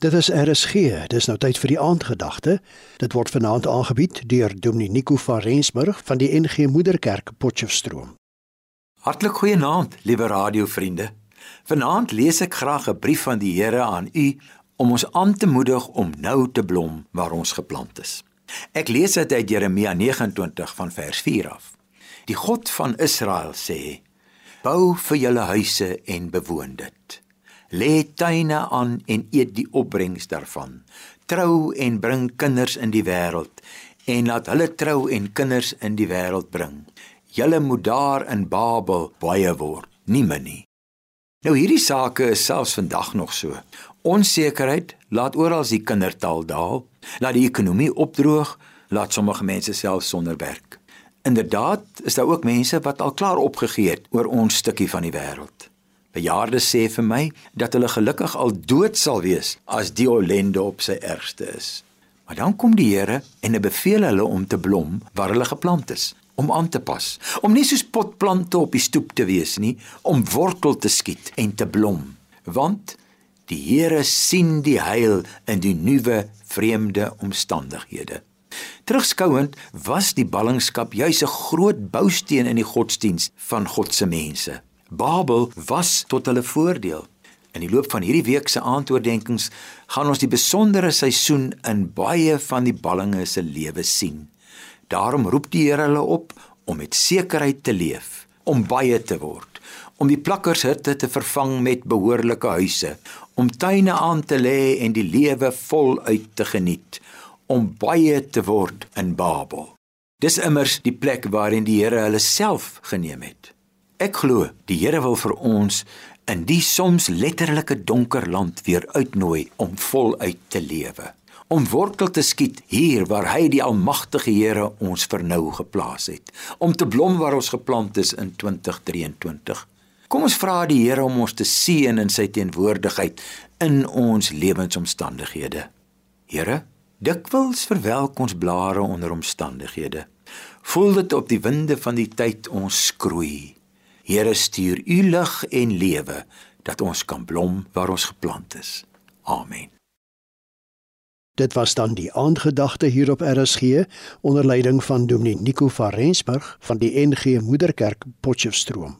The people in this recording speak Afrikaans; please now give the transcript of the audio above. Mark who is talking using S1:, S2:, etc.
S1: Dit is RSG. Dis nou tyd vir die aandgedagte. Dit word vanaand aangebied deur Dominee Nico van Rensburg van die NG Moederkerk Potchefstroom.
S2: Hartlik goeienaand, liewe radiovriende. Vanaand lees ek graag 'n brief van die Here aan u om ons aan te moedig om nou te blom waar ons geplant is. Ek lees dit uit Jeremia 29 van vers 4 af. Die God van Israel sê: Bou vir julle huise en bewoon dit lê tuine aan en eet die opbrengs daarvan. Trou en bring kinders in die wêreld en laat hulle trou en kinders in die wêreld bring. Julle moet daar in Babel baie word, nie min nie. Nou hierdie sake is selfs vandag nog so. Onsekerheid laat oral die kindertal daal, laat die ekonomie opdroog, laat sommige mense self sonder werk. Inderdaad, is daar ook mense wat al klaar opgegee het oor ons stukkie van die wêreld. Bejaardes sê vir my dat hulle gelukkig al dood sal wees as die ellende op sy ergste is. Maar dan kom die Here en hy beveel hulle om te blom waar hulle geplant is, om aan te pas, om nie soos potplante op die stoep te wees nie, om wortel te skiet en te blom, want die Here sien die heil in die nuwe vreemde omstandighede. Terugskouend was die ballingskap juis 'n groot bousteen in die godsdiens van God se mense. Babel was tot hulle voordeel. In die loop van hierdie week se aantoordenkings gaan ons die besondere seisoen in baie van die ballinge se lewe sien. Daarom roep die Here hulle op om met sekerheid te leef, om baie te word, om die plakkershitte te vervang met behoorlike huise, om tuine aan te lê en die lewe voluit te geniet, om baie te word in Babel. Dis immers die plek waarin die Here hulle self geneem het. Ek glo die Here wil vir ons in die soms letterlike donker land weer uitnooi om voluit te lewe. Om wortel te skiet hier waar hy die almagtige Here ons vir nou geplaas het. Om te blom waar ons geplant is in 2023. Kom ons vra die Here om ons te seën in sy teenwoordigheid in ons lewensomstandighede. Here, dikwels verwelk ons blare onder omstandighede. Voel dit op die winde van die tyd ons skroei. Here stuur u lig en lewe dat ons kan blom waar ons geplant is. Amen.
S1: Dit was dan die aandgedagte hier op RSG onder leiding van Dominee Nico van Rensburg van die NG Moederkerk Potchefstroom.